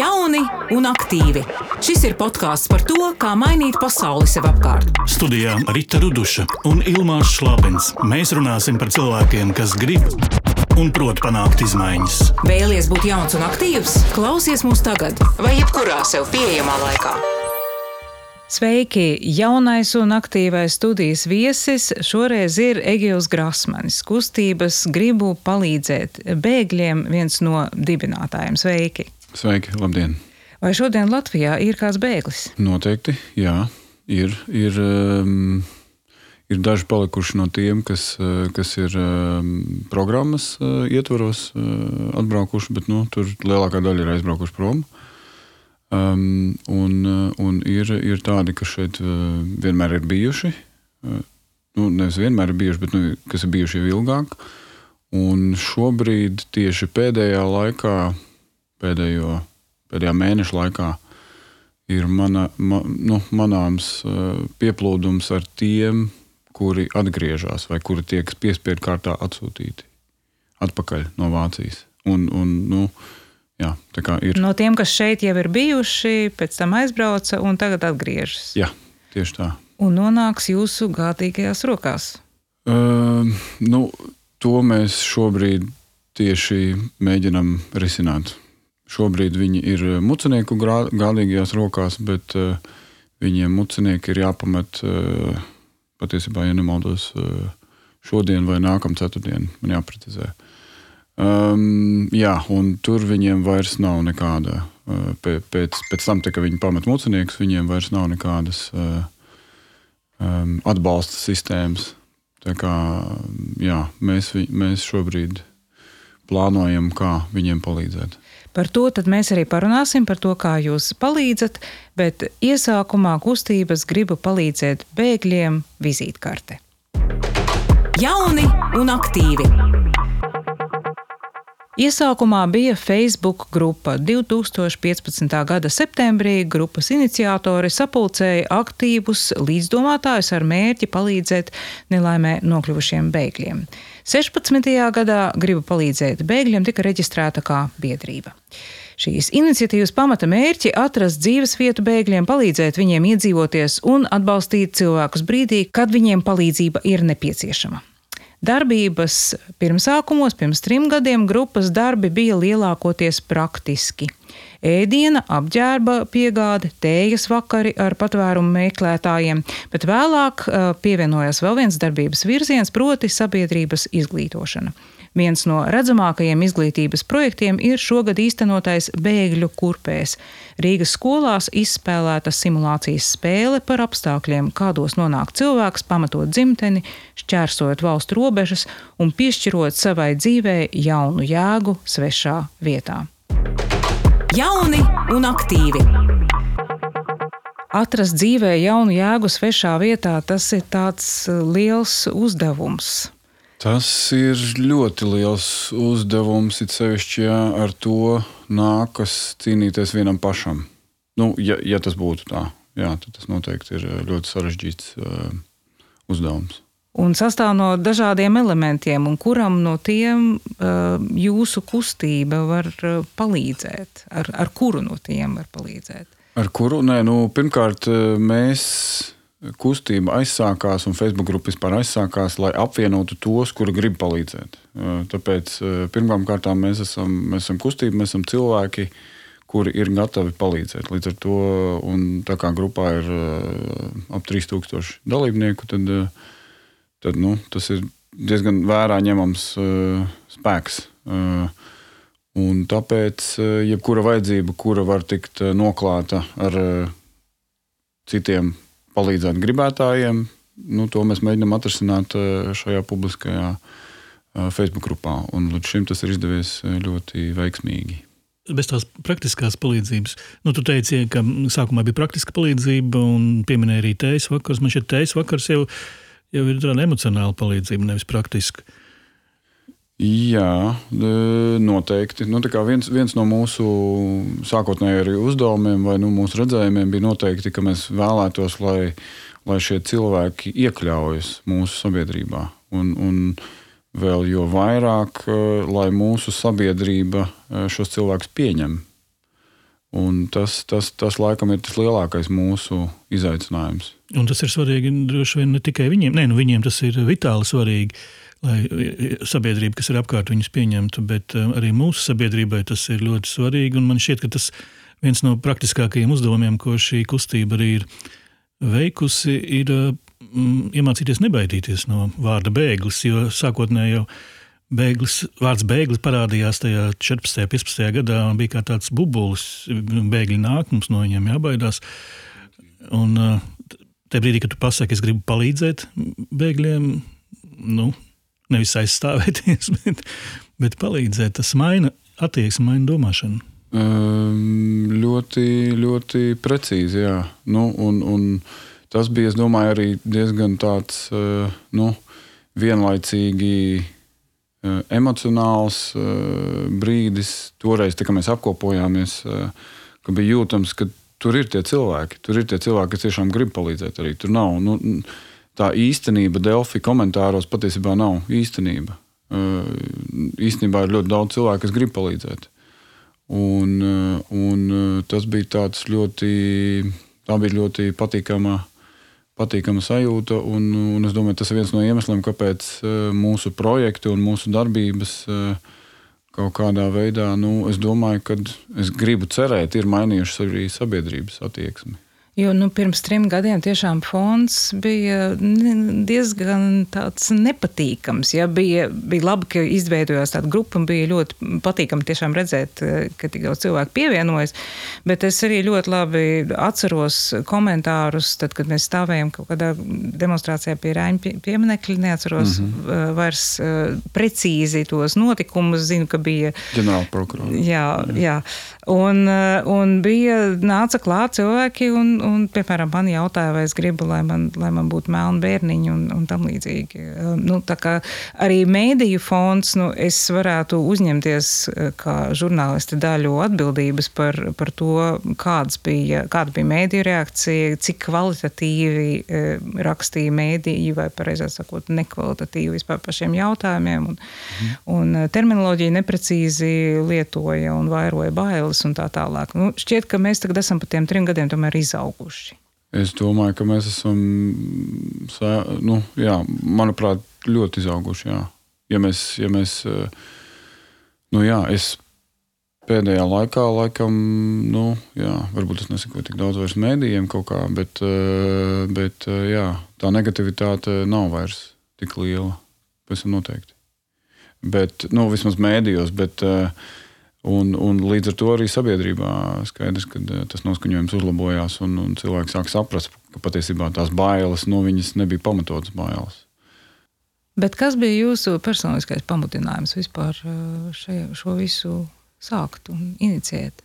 Jauni un aktīvi. Šis ir podkāsts par to, kā mainīt pasauli sev apkārt. Studijā Rīta Ruduša un Ilmāns Šlapins. Mēs runāsim par cilvēkiem, kas grib un prot panākt izmaiņas. Vēlies būt jauns un aktīvs? Klausies mūs tagad vai jebkurā sev pieejamā laikā. Sveiki! Jaunais un aktīvais studijas viesis šoreiz ir Egils Grasmanis, kustības gribu palīdzēt bēgļiem viens no dibinātājiem. Sveiki! Sveiki, labdien! Vai šodien Latvijā ir kāds bēglis? Noteikti, jā, ir. ir um, Ir daži palikuši no tiem, kas, kas ir um, programmas uh, ietvaros uh, atbraukuši, bet nu, tur lielākā daļa ir aizbraukuši prom. Um, un, un ir, ir tādi, kas šeit uh, vienmēr ir bijuši. Uh, nu, nevis vienmēr ir bijuši, bet nu, kas ir bijuši jau ilgāk. Un šobrīd, tieši pēdējā laikā, pēdējo, pēdējā mēneša laikā, ir mana, ma, nu, manāms pieplūdums ar tiem, kuri atgriežas vai kuri tiek piespiedu kārtā atsūtīti atpakaļ no Vācijas. Un, un, nu, jā, ir. No tiem, kas šeit jau ir bijuši, pēc tam aizbrauca un tagad atgriežas. Jā, tieši tā. Un nonāks jūsu gādīgajās rokās. Uh, nu, to mēs šobrīd tieši mēģinam risināt. Šobrīd viņi ir mucinieku gādīgajās rokās, bet uh, viņiem mucinieki ir jāpamet. Uh, patiesībā, ja nemaldos, eh, šodien vai nākamā ceturtdiena man jāprecizē. Um, jā, un tur viņiem vairs nav nekāda. Pēc, pēc tam, kad viņi pamet muciniekus, viņiem vairs nav nekādas uh, um, atbalsta sistēmas. Tā kā, jā, mēs, mēs šobrīd plānojam, kā viņiem palīdzēt. Par to mēs arī parunāsim, par to, kā jūs palīdzat, bet iesākumā kustības gribu palīdzēt bēgļiem vizītkarte. Jauni un aktīvi! Iesākumā bija Facebook grupa. 2015. gada septembrī grupas iniciatori sapulcēja aktīvus līdzdomātājus ar mērķi palīdzēt nelaimē nokļuvušiem bēgļiem. 16. gadā griba palīdzēt bēgļiem tika reģistrēta kā biedrība. Šīs iniciatīvas pamata mērķi atrast dzīves vietu bēgļiem, palīdzēt viņiem iedzīvoties un atbalstīt cilvēkus brīdī, kad viņiem palīdzība ir nepieciešama. Darbības pirmsākumos, pirms trim gadiem, grupas darbi bija lielākoties praktiski. Ēdiena, apģērba piegāde, tējas vakari ar patvērumu meklētājiem, bet vēlāk pievienojās vēl viens darbības virziens, proti sabiedrības izglītošana. Viens no redzamākajiem izglītības projektiem ir šogad īstenotais bēgļu kurpēs. Rīgas skolās izspēlēta simulācijas spēle par apstākļiem, kādos nonāk cilvēks, pamatot dzimteni, šķērsojot valstu robežas un piešķirot savai dzīvei jaunu jēgu svešā vietā. Jauni un aktīvi! Atrast dzīvē jaunu jēgu svešā vietā, tas ir tāds liels uzdevums. Tas ir ļoti liels uzdevums, it sevišķi, ja ar to nākas cīnīties vienam pašam. Nu, ja, ja tas būtu tā, jā, tad tas noteikti ir ļoti sarežģīts uh, uzdevums. Un sastāv no dažādiem elementiem, un kuram no tiem uh, jūsu kustība var palīdzēt? Ar, ar kuru no tiem var palīdzēt? Ar kuru? Nē, nu, pirmkārt, mēs kustība aizsākās un Facebook grupa vispār aizsākās, lai apvienotu tos, kuri grib palīdzēt. Tāpēc pirmām kārtām mēs esam, mēs esam kustība, mēs esam cilvēki, kuri ir gatavi palīdzēt. Līdz ar to, un tā kā grupā ir ap 3000 dalībnieku, tad, tad nu, tas ir diezgan vērā ņemams spēks. Un tāpēc jebkura vajadzība, kura var tikt noklāta ar citiem palīdzēt gribētājiem. Nu, to mēs mēģinām atrisināt eh, šajā publiskajā eh, Facebook grupā. Un līdz šim tas ir izdevies eh, ļoti veiksmīgi. Bez tās praktiskās palīdzības, nu, tu teici, ka sākumā bija praktiska palīdzība, un pieminēja arī tējas vakars. Man šķiet, tējas vakars jau, jau ir tāda emocionāla palīdzība, nevis praktiska. Jā, noteikti. Nu, viens, viens no mūsu sākotnējiem uzdevumiem vai nu, mūsu redzējumiem bija noteikti, ka mēs vēlētos, lai, lai šie cilvēki iekļaujas mūsu sabiedrībā. Un, un vēl jo vairāk, lai mūsu sabiedrība šos cilvēkus pieņem. Un tas, tas, tas laikam ir tas lielākais mūsu izaicinājums. Un tas ir svarīgi droši vien ne tikai viņiem, Nē, nu viņiem tas ir vitāli svarīgi, lai sabiedrība, kas ir apkārt, viņus pieņemtu, bet eh, arī mūsu sabiedrībai tas ir ļoti svarīgi. Man šķiet, ka tas viens no praktiskākajiem uzdevumiem, ko šī kustība arī ir veikusi, ir mm, iemācīties nebaidīties no vārda bēglis, jo sākotnēji jau Bēglis, vārds bēglis parādījās tajā 14. un 15. gadā. Bija kā tāds bubulis, bēgļi nāk, mums no viņiem jābaidās. Un tajā brīdī, kad tu pasaki, es gribu palīdzēt bēgļiem, nu, nevis aizstāvēties, bet, bet palīdzēt, tas maina attieksmi, maina domāšanu. Um, ļoti, ļoti precīzi, jā. Nu, un, un tas bija, es domāju, arī diezgan tāds, uh, nu, vienlaicīgi Eh, emocionāls eh, brīdis. Toreiz, kad mēs apkopojāmies, ka bija jūtams, ka tur ir tie cilvēki, tur ir tie cilvēki, kas tiešām grib palīdzēt. Arī. Tur nav nu, tā īstenība, Delfi komentāros patiesībā nav īstenība. Īstenībā ir ļoti daudz cilvēku, kas grib palīdzēt. Un, un tas bija ļoti, tā bija ļoti patīkama patīkama sajūta. Un, un es domāju, tas ir viens no iemesliem, kāpēc mūsu projekti un mūsu darbības kaut kādā veidā, nu, es domāju, ka es gribu cerēt, ir mainījušas arī sabiedrības attieksmi. Jo nu, pirms trim gadiem tiešām fons bija diezgan nepatīkams. Ja? Bija, bija labi, ka izveidojās tāda grupa un bija ļoti patīkami tiešām redzēt, ka tik daudz cilvēku pievienojas. Bet es arī ļoti labi atceros komentārus, tad, kad mēs stāvējām kaut kādā demonstrācijā pie Rāņa pieminekļa. Neatceros mm -hmm. vairs precīzi tos notikumus. Zinu, ka bija ģenerālprokurors. Jā, jā. Un, un bija nāca klāt cilvēki un un, piemēram, man jautāja, vai es gribu, lai man, lai man būtu melni bērniņi un, un tam līdzīgi. Nu, arī mēdīju fonds, nu, es varētu uzņemties kā žurnālisti daļu atbildības par, par to, kāds bija, kāda bija mēdīju reakcija, cik kvalitatīvi e, rakstīja mēdīji, vai pareizāk sakot, nekvalitatīvi vispār par šiem jautājumiem. Un, mm. un terminoloģija neprecīzi lietoja un vairoja bailes un tā tālāk. Nu, šķiet, ka mēs tagad esam pa tiem trim gadiem tomēr izauguši izauguši? Es domāju, ka mēs esam, nu, jā, manuprāt, ļoti izauguši. Jā. Ja mēs, ja mēs, nu, jā, es pēdējā laikā, laikam, nu, jā, varbūt es nesakoju tik daudz vairs mēdījiem kaut kā, bet, bet jā, tā negativitāte nav vairs tik liela. Pēc tam noteikti. Bet, nu, vismaz mēdījos, bet uh, Un, un līdz ar to arī sabiedrībā skaidrs, ka eh, tas noskaņojums uzlabojās, un, un cilvēki sāk saprast, ka patiesībā tās bailes no viņas nebija pamatotas bailes. Bet kas bija jūsu personiskais pamudinājums vispār eh, šajā, šo visu sākt un inicijēt?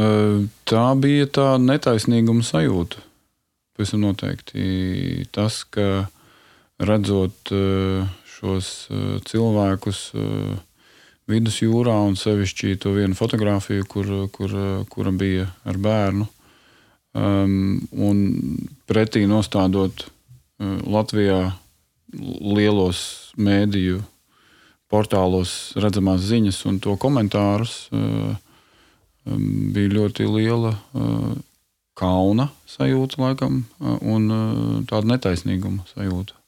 Eh, tā bija tā netaisnīguma sajūta. Tam noteikti tas, ka redzot šos cilvēkus, vidusjūrā, un sevišķi to vienu fotografiju, kur, kur, kura bija ar bērnu. Um, un pretī nostādot uh, Latvijā lielos mēdīju portālos redzamās ziņas un to komentārus, uh, um, bija ļoti liela uh, kauna sajūta, laikam, uh, un uh, tāda netaisnīguma sajūta.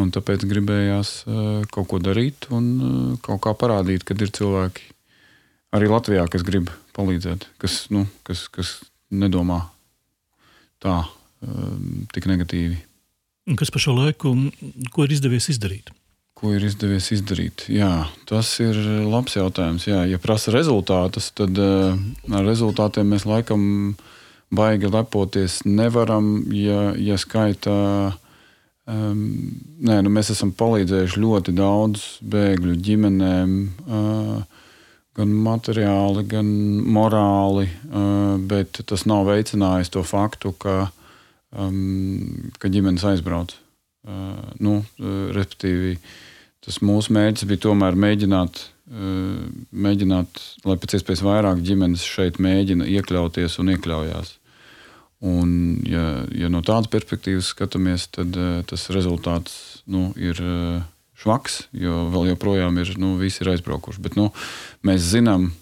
Un tāpēc gribējās eh, kaut ko darīt un eh, kaut kā parādīt, ka ir cilvēki arī Latvijā, kas grib palīdzēt, kas, nu, kas, kas nedomā tā eh, tik negatīvi. Kas pa šo laiku, ko ir izdevies izdarīt? Ko ir izdevies izdarīt? Jā, tas ir labs jautājums. Jā, ja prasa rezultātus, tad ar rezultātiem mēs laikam baigi lepoties nevaram, ja, ja skaita Um, nē, nu mēs esam palīdzējuši ļoti daudz bēgļu ģimenēm, uh, gan materiāli, gan morāli, uh, bet tas nav veicinājis to faktu, ka, um, ka ģimenes aizbrauc. Uh, nu, respektīvi, tas mūsu mērķis bija tomēr mēģināt, uh, mēģināt, lai pēc iespējas vairāk ģimenes šeit mēģina iekļauties un iekļaujās. Un, ja, ja no tādas perspektīvas skatāmies, tad uh, tas rezultāts nu, ir uh, švaks, jo vēl joprojām ir, nu, visi ir aizbraukuši. Bet nu, mēs zinām,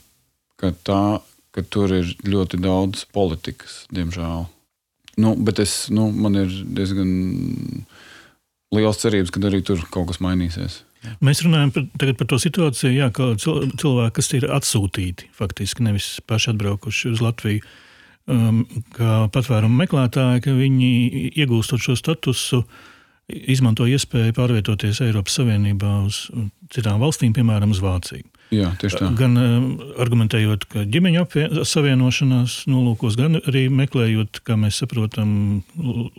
ka tā ka tur ir ļoti daudz politikas, diemžēl. Nu, bet es, nu, man ir diezgan liels cerības, ka arī tur kaut kas mainīsies. Mēs runājam par, par to situāciju, jā, ka cilvēki, kas ir atsūtīti, faktiski nevis paši atbraukuši uz Latviju, um, kā patvērumu meklētāji, ka viņi iegūstot šo statusu, izmanto iespēju pārvietoties Eiropas Savienībā uz citām valstīm, piemēram, uz Vāciju. Jā, tieši tā. Gan uh, argumentējot, ka ģimeņa savienošanās nolūkos, gan arī meklējot, kā mēs saprotam,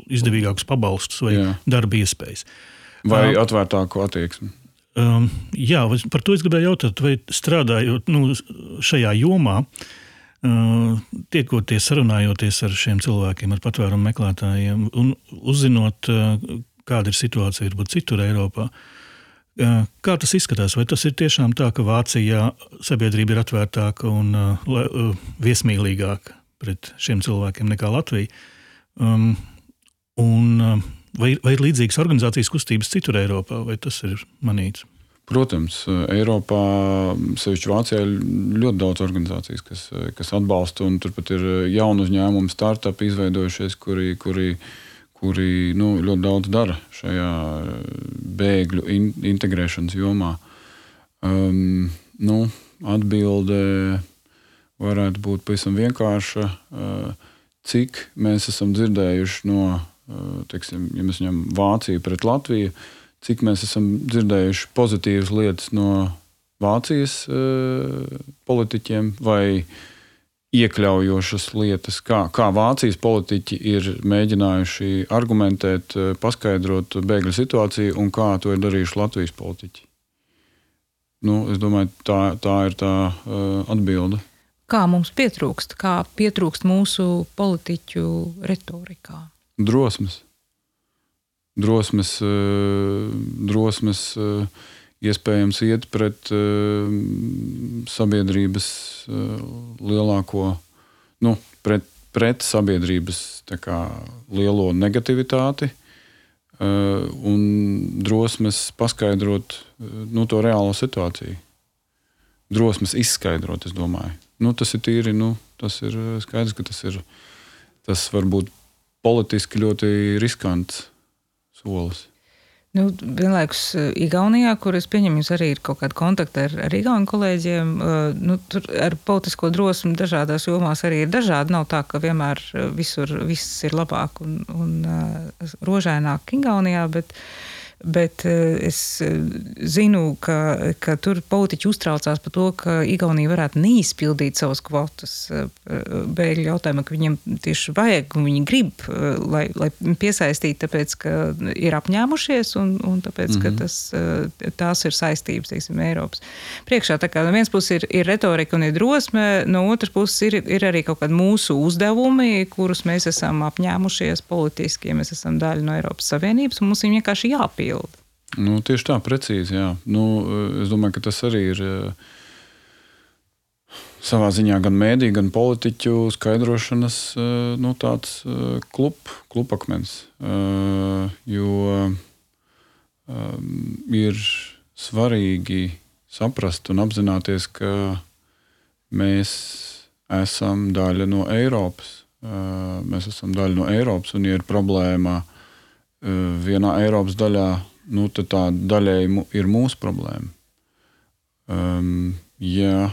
izdevīgākus pabalstus vai Jā. darba iespējas. Vai uh, atvērtāku attieksmi? Um, jā, par to es gribēju jautāt, vai strādājot nu, šajā jomā, uh, tiekoties, sarunājoties ar šiem cilvēkiem, ar patvērumu meklētājiem un uzzinot, kāda ir situācija varbūt citur Eiropā. Kā tas izskatās? Vai tas ir tiešām tā, ka Vācijā sabiedrība ir atvērtāka un viesmīlīgāka pret šiem cilvēkiem nekā Latvija? Um, un, Vai, vai ir līdzīgas organizācijas kustības citur Eiropā, vai tas ir manīts? Protams, Eiropā, sevišķi Vācijā, ir ļoti daudz organizācijas, kas, kas atbalsta, un turpat ir jaunu uzņēmumu, startupi izveidojušies, kuri, kuri, kuri nu, ļoti daudz dara šajā bēgļu in, integrēšanas jomā. Um, nu, atbilde varētu būt pavisam vienkārša. Uh, cik mēs esam dzirdējuši no teiksim, ja mēs ņemam Vāciju pret Latviju, cik mēs esam dzirdējuši pozitīvas lietas no Vācijas politiķiem vai iekļaujošas lietas, kā, kā Vācijas politiķi ir mēģinājuši argumentēt, paskaidrot bēgļu situāciju un kā to ir darījuši Latvijas politiķi. Nu, es domāju, tā, tā ir tā uh, atbilde. Kā mums pietrūkst, kā pietrūkst mūsu politiķu retorikā? drosmes. Drosmes, eh, drosmes eh, iespējams iet pret eh, sabiedrības lielāko, nu, pret, pret sabiedrības kā, lielo negativitāti un drosmes paskaidrot nu, to reālo situāciju. Drosmes izskaidrot, es domāju. Nu, tas ir tīri, nu, tas ir skaidrs, ka tas ir. Tas var būt politiski ļoti riskants solis. Nu, vienlaikus eh, Igaunijā, kur es pieņemu, jums arī ir kaut kāda kontakta ar, ar Igaunu kolēģiem, eh, nu, tur ar politisko drosmi dažādās jomās arī ir dažādi. Nav tā, ka vienmēr eh, visur viss ir labāk un, un rožaināk Igaunijā, bet uh, Bet eh, es eh, zinu, ka, ka tur politiķi uztraucās par to, ka Igaunija varētu neizpildīt savas kvotas eh, bēgļu jautājumā, ka viņiem tieši vajag un viņi grib, lai, lai piesaistītu, tāpēc, ka ir apņēmušies un, un tāpēc, mm -hmm. ka mhm. tas, tās ir saistības, teiksim, Eiropas priekšā. Tā kā no vienas puses ir, ir retorika un ir drosme, no otras puses ir, ir arī kaut kādi mūsu uzdevumi, kurus mēs esam apņēmušies politiski, ja mēs esam daļa no Eiropas Savienības, un mums viņi vienkārši jāpilda pilda. Nu, tieši tā, precīzi. Jā. Nu, es domāju, ka tas arī ir eh, savā ziņā gan mēdīņu, gan politiķu skaidrošanas eh, nu, tāds eh, klub, klubakmens. Jo ir svarīgi saprast un apzināties, ka mēs esam daļa no Eiropas. Mēs esam daļa no Eiropas, un, ja ir problēma vienā Eiropas daļā, nu, tad tā daļēji ir mūsu problēma. Um, ja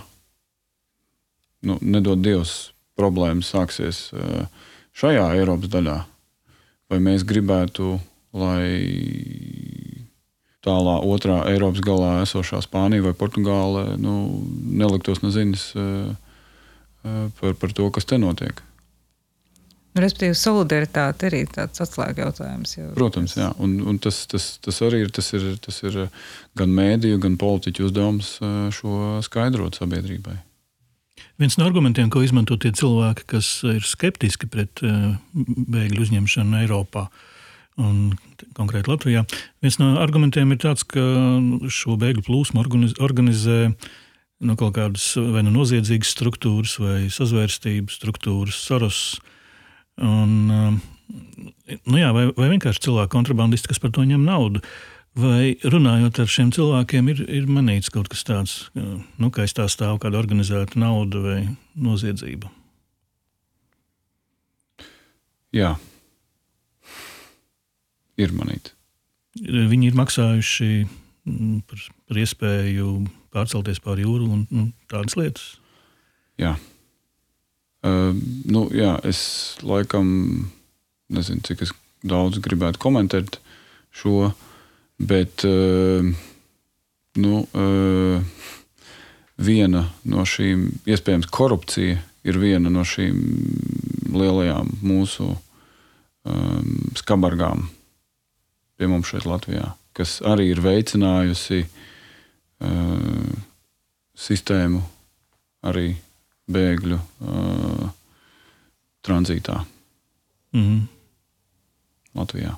nu, nedod Dievs, problēmas sāksies uh, šajā Eiropas daļā, vai mēs gribētu, lai tālā otrā Eiropas galā esošā Spānija vai Portugāle nu, neliktos nezinis uh, uh, par, par to, kas te notiek. Respektīvi, solidaritāte arī ir tāds atslēga jautājums. Jau. Protams, jā. Un, un tas, tas, tas arī ir, tas ir, tas ir gan mēdīju, gan politiķu uzdevums šo skaidrot sabiedrībai. Viens no argumentiem, ko izmanto tie cilvēki, kas ir skeptiski pret bēgļu uzņemšanu Eiropā, un konkrēti Latvijā, viens no argumentiem ir tāds, ka šo bēgļu plūsmu organizē no kaut kādas vai no noziedzīgas struktūras vai sazvērstības struktūras, Soros Un, um, nu jā, vai, vai vienkārši cilvēku kontrabandisti, kas par to ņem naudu. Vai runājot ar šiem cilvēkiem, ir, ir manīts kaut kas tāds, nu, ka aiz tā stāv kāda organizēta nauda vai noziedzība? Jā, ir manīti. Viņi ir maksājuši mm, par, par iespēju pārcelties pāri jūru un nu, tādas lietas. Jā. Uh, nu, jā, es laikam nezinu, cik daudz gribētu komentēt šo. Bet uh, nu, uh, viena no šīm, iespējams, korupcija ir viena no šīm lielajām mūsu um, skabargām pie mums šeit, Latvijā, kas arī ir veicinājusi uh, sistēmu arī bēgļu uh, tranzītā mm -hmm. Latvijā.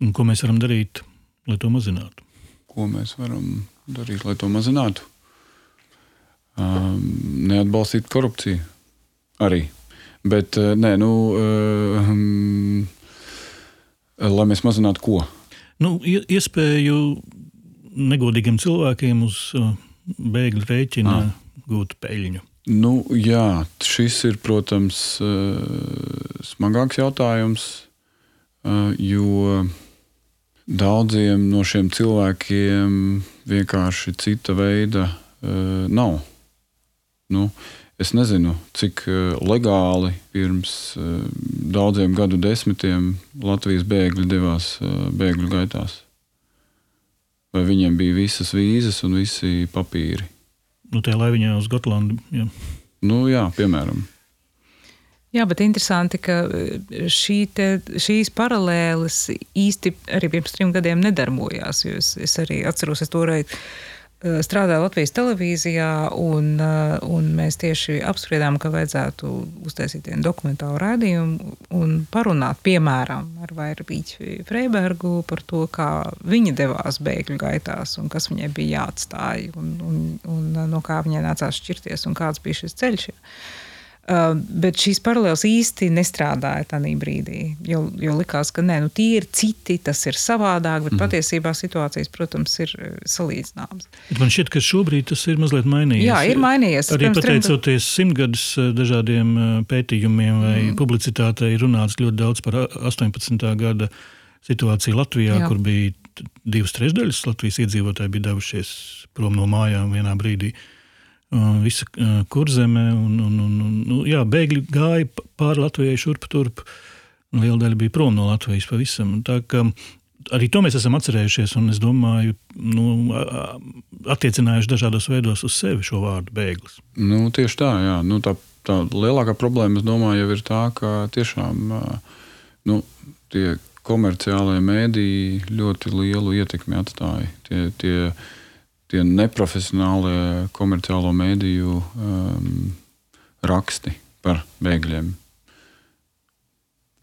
Un ko mēs varam darīt? lai to mazinātu? Ko mēs varam darīt, lai to mazinātu? Um, neatbalstīt korupciju arī. Bet, uh, nē, nu, uh, um, lai mēs mazinātu ko? Nu, iespēju negodīgiem cilvēkiem uz uh, bēgļu rēķina ah. gūt peļņu. Nu, jā, šis ir, protams, smagāks jautājums, jo Daudziem no šiem cilvēkiem vienkārši cita veida uh, nav. Nu, es nezinu, cik legāli pirms daudziem gadu desmitiem Latvijas bēgļi devās bēgļu gaitās. Vai viņiem bija visas vīzas un visi papīri? Nu, tā lai viņa uz Gotlandu. Jā. Nu, jā, piemēram. Jā, bet interesanti, ka e, šī te, šīs paralēles īsti arī pirms trim gadiem nedarbojās. Es, es arī atceros, es toreiz e, strādāju Latvijas televīzijā, un, e, un mēs tieši apspriedām, ka vajadzētu uztaisīt vienu dokumentālu raidījumu un parunāt, piemēram, ar Vairvīķu Freibergu par to, kā viņa devās bēgļu gaitās un kas viņai bija jāatstāj un, un, un no kā viņai nācās šķirties un kāds bija šis ceļš. Ja. Uh, bet šīs paralēlas īsti nestrādāja tajā brīdī. Jo, jo likās, ka nē, nu, tie ir citi, tas ir savādāk, bet mm. patiesībā situācijas, protams, ir uh, salīdzināmas. Man šķiet, ka šobrīd tas ir mazliet mainījies. Jā, ir mainījies. Arī pateicoties simtgadus uh, dažādiem pētījumiem vai mm. publicitātei, runāts ļoti daudz par 18. gada situāciju Latvijā, Jā. kur bija divas trešdaļas Latvijas iedzīvotāji bija devušies prom no mājām vienā brīdī. Uh, visa kurzeme. Un, un, un, un, nu, jā, bēgļi gāja pāri Latvijai šurp turp. Liela daļa bija prom no Latvijas pavisam. Tā, arī to mēs esam atcerējušies, un es domāju, nu, attiecinājuši dažādos veidos uz sevi šo vārdu bēglis. Nu, tieši tā, jā. Nu, tā, tā lielākā problēma, es domāju, ir tā, ka tiešām nu, tie komerciālajie mēdīji ļoti lielu ietekmi atstāja. Tie, tie, tie neprofesionālie komerciālo mēdīju um, raksti par bēgļiem.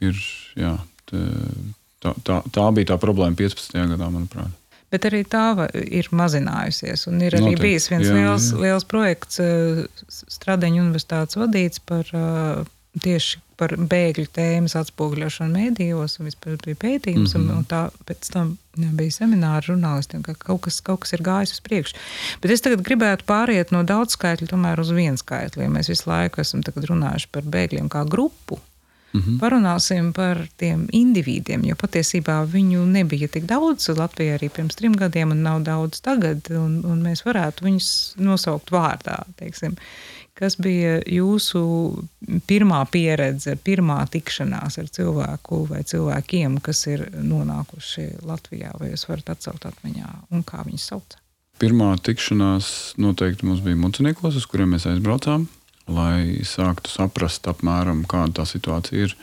Ir, jā, tā, tā, tā bija tā problēma 15. gadā, manuprāt. Bet arī tā ir mazinājusies. Un ir arī Noteikti. bijis viens jā, liels, jā. liels projekts, uh, Stradiņu universitātes vadīts par uh, tieši par bēgļu tēmas atspoguļošanu mēdījos, un vispār bija pētījums, mm -hmm. un, un tā pēc tam jā, bija semināri žurnālistiem, ka kaut kas, kaut kas ir gājis uz priekšu. Bet es tagad gribētu pāriet no daudz skaitļu tomēr uz vienu skaitli, ja mēs visu laiku esam runājuši par bēgļiem kā grupu. Mm -hmm. Parunāsim par tiem individiem, jo patiesībā viņu nebija tik daudz Latvijā arī pirms trim gadiem, un nav daudz tagad. Un, un mēs varētu viņus nosaukt vārdā. Teiksim. Kas bija jūsu pirmā pieredze, pirmā tikšanās ar cilvēku vai cilvēkiem, kas ir nonākuši Latvijā, vai jūs varat atcelt atmiņā, un kā viņus sauc? Pirmā tikšanās noteikti mums bija Muciniekos, uz kuriem mēs aizbraucām, lai sāktu saprast apmēram, kāda tā situācija ir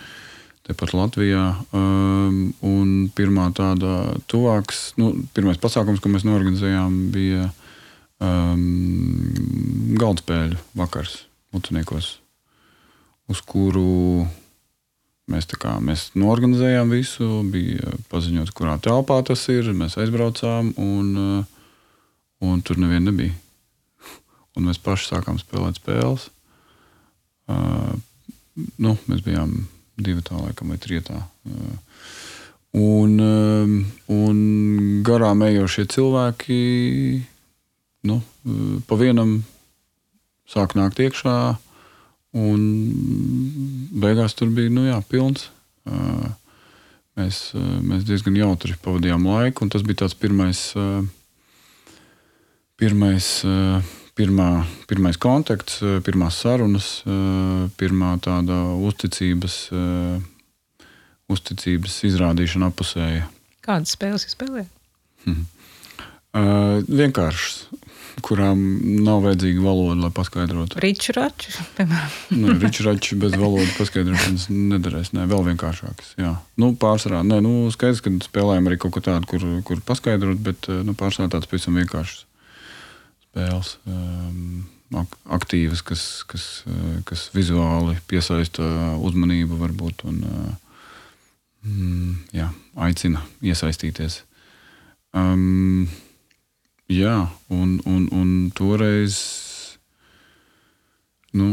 tepat Latvijā. Um, pirmā tāda tuvāks, nu, pirmais pasākums, ko mēs norganizējām, bija um, galdspēļu vakars Muciniekos, uz kuru mēs, kā, mēs norganizējām visu. Bija paziņots, kurā telpā tas ir. Mēs aizbraucām, un, uh, un tur neviena nebija. Un mēs paši sākām spēlēt spēles. Uh, nu, mēs bijām divi tā, laikam, vai trijā. Uh, Un, um, un garām ejošie cilvēki nu, pa vienam sāk nākt iekšā, un beigās tur bija nu, jā, pilns. Uh, mēs, uh, mēs diezgan jautri pavadījām laiku, un tas bija tāds pirmais, uh, pirmais, pirmā, pirmais kontakts, pirmās sarunas, pirmā tāda uzticības, uzticības izrādīšana apusēja. Kādas spēles jūs spēlējat? Hmm. Uh, vienkāršs kurām nav vajadzīga valoda, lai paskaidrotu. Riču raču, piemēram. nu, riču raču bez valodas paskaidrošanas nederēs. Nē, vēl vienkāršākas. Jā. Nu, pārsvarā, nē, nu, skaidrs, ka spēlējam arī kaut ko tādu, kur, kur paskaidrot, bet nu, pārsvarā tāds pavisam vienkāršs spēles. Um, aktīvas, kas, kas, kas vizuāli piesaista uzmanību, varbūt, un mm, jā, aicina iesaistīties. Um, Jā, un, un, un toreiz nu,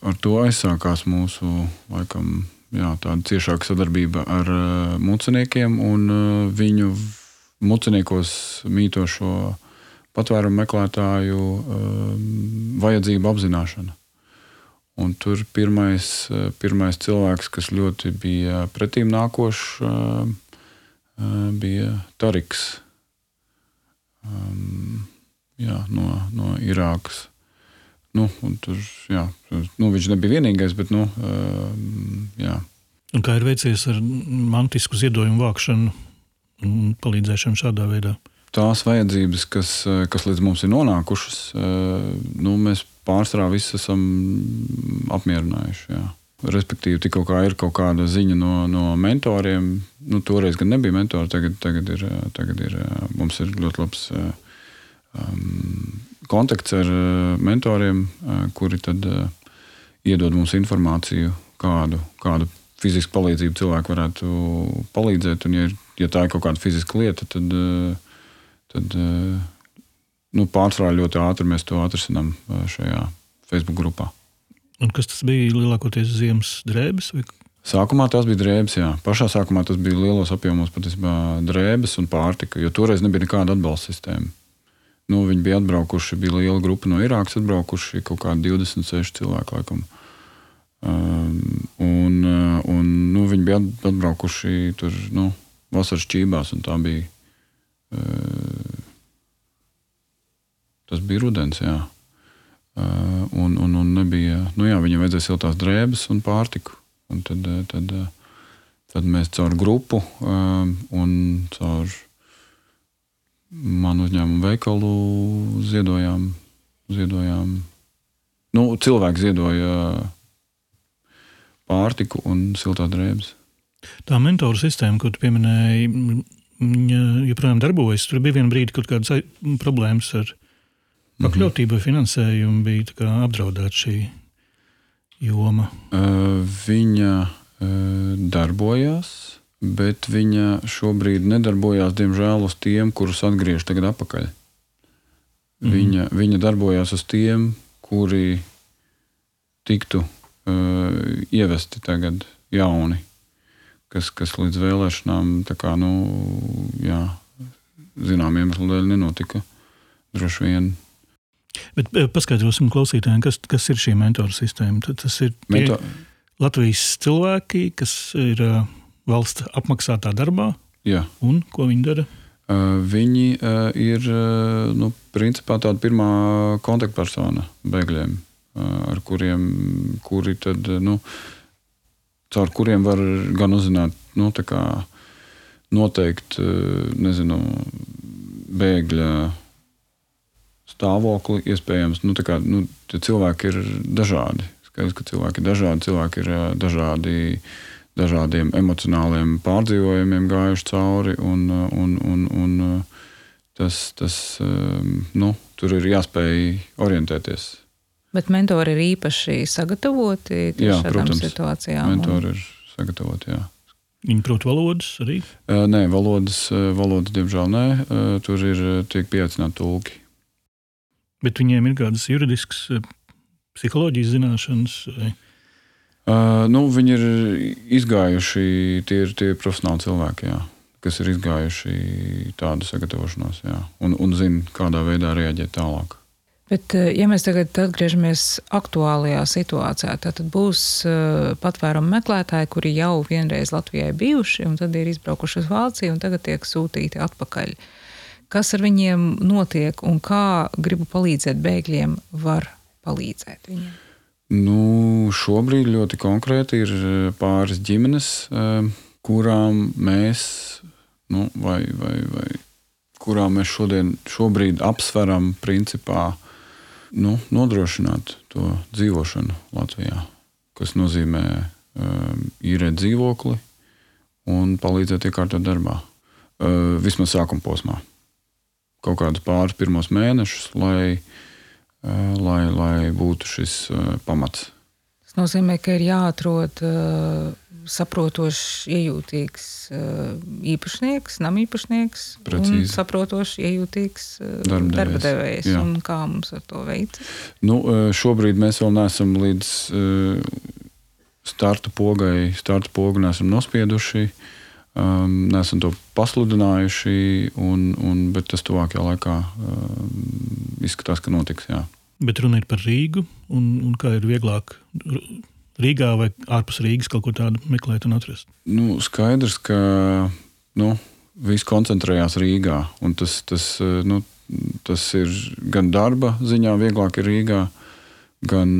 ar to aizsākās mūsu laikam, jā, tāda ciešāka sadarbība ar uh, muciniekiem un uh, viņu muciniekos mītošo patvērumu meklētāju uh, vajadzību apzināšana. Un tur pirmais, pirmais cilvēks, kas ļoti bija pretīm nākošs, bija Tariks um, jā, no, no Irākas. Nu, tur, jā, nu, viņš nebija vienīgais, bet. Nu, um, jā. Un kā ir veicies ar mantisku ziedojumu vākšanu un palīdzēšanu šādā veidā? Tās vajadzības, kas, kas līdz mums ir nonākušas, uh, nu, mēs pārsvarā visi esam apmierinājuši. Jā. Respektīvi, tikko kā ir kaut kāda ziņa no, no mentoriem, nu, toreiz gan nebija mentori, tagad, tagad, ir, tagad ir, mums ir ļoti labs um, kontakts ar mentoriem, kuri tad uh, iedod mums informāciju, kādu, kādu fizisku palīdzību cilvēku varētu palīdzēt. Un, ja, ja tā ir kaut kāda fiziska lieta, tad, tad nu, pārsvarā ļoti ātri mēs to atrisinām šajā Facebook grupā. Un kas tas bija lielākoties ziemas drēbes? Vai? Sākumā tas bija drēbes, jā. Pašā sākumā tas bija lielos apjomos patiesībā drēbes un pārtika, jo toreiz nebija nekāda atbalsta sistēma. Nu, viņi bija atbraukuši, bija liela grupa no Irākas, atbraukuši kaut kādi 26 cilvēki. Laikam. Um, un, uh, un, nu, viņi bija atbraukuši tur nu, vasaras čībās, un tā bija. Uh, tas bija rudens. Jā. Uh, un, un, un nebija, nu jā, viņam vajadzēja siltās drēbes un pārtiku. Un tad, uh, tad, uh, tad mēs caur grupu un caur manu uzņēmumu veikalu ziedojām. ziedojām nu, cilvēki ziedoja pārtiku un siltās drēbes. Tā mentoru sistēma, ko tu pieminēji, joprojām darbojas. Tur bija viena brīdi, kad kādas problēmas ar viņu Pakļautība finansējumu bija apdraudēta šī joma. Viņa darbojās, bet viņa šobrīd nedarbojās, diemžēl, uz tiem, kurus atgriež tagad atpakaļ. Mm. Viņa, viņa darbojās uz tiem, kuri tiktu uh, ievesti tagad jauni, kas, kas līdz vēlēšanām, kā, nu, jā, zinām iemeslu dēļ, nenotika. Droši vien Bet eh, paskaidrosim klausītājiem, kas, kas ir šī mentoru sistēma. Tad tas ir Mentor... Latvijas cilvēki, kas ir uh, valsts apmaksātā darbā. Jā. Un ko viņi dara? Uh, viņi uh, ir uh, nu, principā tāda pirmā kontaktpersona bēgļiem, ar kuriem kuri tad, nu, caur kuriem var gan uzzināt, nu, kā noteikt, uh, nezinu, bēgļa stāvokli. Iespējams, nu, kā, nu, cilvēki ir dažādi. Skaidrs, ka cilvēki ir dažādi, cilvēki ir dažādi. Dažādiem emocionāliem pārdzīvojumiem gājuši cauri, un, un, un, un tas, tas nu, tur ir jāspēj orientēties. Bet mentori ir īpaši sagatavoti jā, šādām protams, situācijām. Mentori ir sagatavoti. Jā. Viņi prot valodas arī? Nē, valodas, valodas diemžēl nē. Tur ir tiek pieaicināti tulki. Bet viņiem ir kādas juridiskas, eh, psiholoģijas zināšanas. Vai? Uh, nu, viņi ir izgājuši, tie ir, tie profesionāli cilvēki. Jā. kas ir izgājuši tādu sagatavošanos, jā, un, un zina, kādā veidā reaģēt tālāk. Bet, eh, ja mēs tagad atgriežamies aktuālajā situācijā, tad būs uh, patvērumu meklētāji, kuri jau vienreiz Latvijai bijuši, un tad ir izbraukuši uz Vāciju, un tagad tiek sūtīti atpakaļ. Kas ar viņiem notiek un kā gribu palīdzēt bēgļiem, var palīdzēt viņiem? Nu, šobrīd ļoti konkrēti ir eh, pāris ģimenes, kurām mēs, nu, vai, vai, vai kurām mēs šodien, šobrīd apsveram principā nu, nodrošināt to dzīvošanu Latvijā, kas nozīmē um, īrēt dzīvokli un palīdzēt iekārtot darbā. Vismaz sākuma posmā. Kaut kādus pāris pirmos mēnešus, lai, uh, lai, lai būtu šis uh, pamats. Tas nozīmē, ka ir jāatrod uh, saprotošs, iejūtīgs eh, īpašnieks, namīpašnieks, Precīzi. un saprotošs, iejūtīgs eh, darba devējs. Kā mums ar to veikt? Nu, eh, šobrīd mēs vēl neesam līdz starta pogai, starta pogu neesam nospieduši. Um, nesam to pasludinājuši, un, un, bet tas tuvākajā laikā um, izskatās, ka notiks. Jā. Bet runa ir par Rīgu, un, un kā ir vieglāk Rīgā vai ārpus Rīgas kaut ko tādu meklēt un atrast? Nu, skaidrs, ka nu, viss koncentrējās Rīgā. Tas, tas, nu, tas ir gan darba ziņā, vieglāk ir Rīgā, gan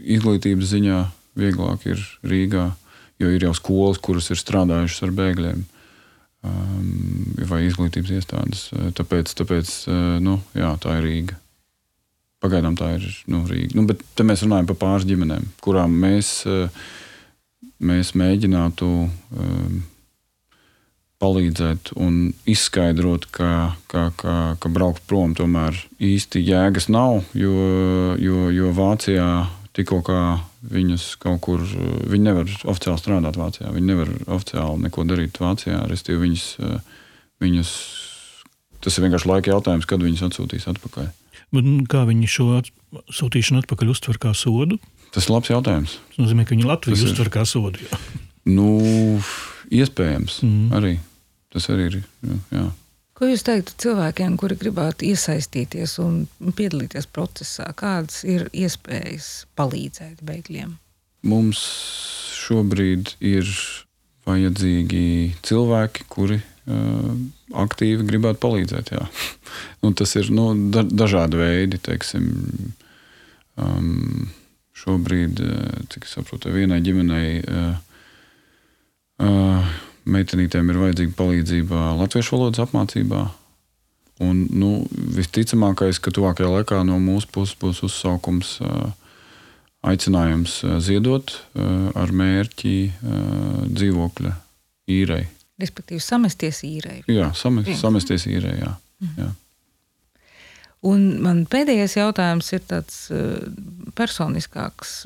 izglītības ziņā vieglāk ir Rīgā, jo ir jau skolas, kuras ir strādājušas ar bēgļiem. Um, vai izglītības iestādes. Tāpēc, tāpēc nu, jā, tā ir Rīga. Pagaidām tā ir nu, Rīga. Nu, bet te mēs runājam par pāris ģimenēm, kurām mēs, eh, mēs mēģinātu um, palīdzēt un izskaidrot, ka, ka, ka, ka braukt prom tomēr īsti jēgas nav, jo, jo, jo Vācijā tikko kā viņus kaut kur, viņi nevar oficiāli strādāt Vācijā, viņi nevar oficiāli neko darīt Vācijā, respektīvi viņus, eh, viņus, tas ir vienkārši laika jautājums, kad viņus atsūtīs atpakaļ. Kā viņi šo sūtīšanu atpakaļ uztver kā sodu? Tas ir labs jautājums. Tas nozīmē, ka viņi Latviju Tas uztver ir... kā sodu. Jā. Nu, iespējams. Mm. Arī. Tas arī ir. Jā. Ko jūs teiktu cilvēkiem, kuri gribētu iesaistīties un piedalīties procesā? Kādas ir iespējas palīdzēt bēgļiem? Mums šobrīd ir vajadzīgi cilvēki, kuri uh, aktīvi gribētu palīdzēt. Nu, tas ir nu, da, dažādi veidi. Teiksim, um, šobrīd, cik es saprotu, vienai ģimenei uh, uh, meitenītēm ir vajadzīga palīdzība latviešu valodas apmācībā. Un, nu, visticamākais, ka tuvākajā laikā no mūsu puses būs uzsaukums, aicinājums ziedot ar mērķi dzīvokļa īrei respektīvi samesties īrē. Jā, samest, samesties īrē. Jā. Mhm. Jā. Un man pēdējais jautājums ir tāds personiskāks.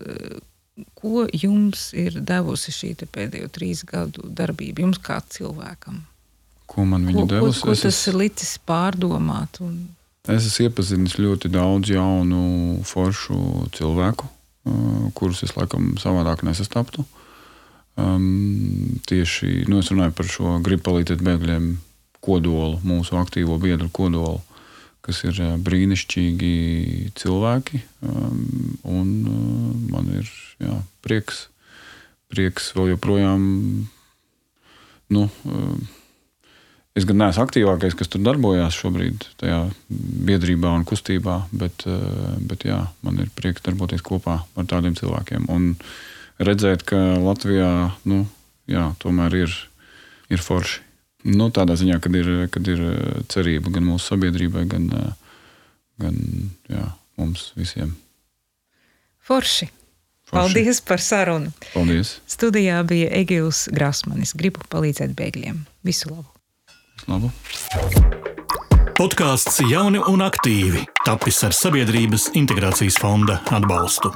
Ko jums ir devusi šī pēdējo trīs gadu darbība, jums kā cilvēkam? Ko man viņa devusi? Ko, ko tas es ir licis pārdomāt? Un... Es esmu iepazinis ļoti daudz jaunu, foršu cilvēku, kurus es laikam savādāk nesastaptu. Um, tieši nu, es runāju par šo gribu palīdzēt bēgļiem kodolu, mūsu aktīvo biedru kodolu, kas ir uh, brīnišķīgi cilvēki. Um, un uh, man ir jā, prieks, prieks vēl joprojām. Nu, uh, Es gan neesmu aktīvākais, kas tur darbojās šobrīd, tajā biedrībā un kustībā, bet, bet jā, man ir prieks darboties kopā ar tādiem cilvēkiem. Un, redzēt, ka Latvijā nu, jā, tomēr ir, ir forši. Nu, tādā ziņā, kad ir, kad ir eh, cerība gan mūsu sabiedrībai, gan, eh, gan jā, mums visiem. Forši. Forši. Paldies par sarunu. Paldies. Studijā bija Egils Grasmanis. Gribu palīdzēt bēgļiem. Visu labu! labu. Podkāsts Jauni un aktīvi tapis ar Sabiedrības integrācijas fonda atbalstu.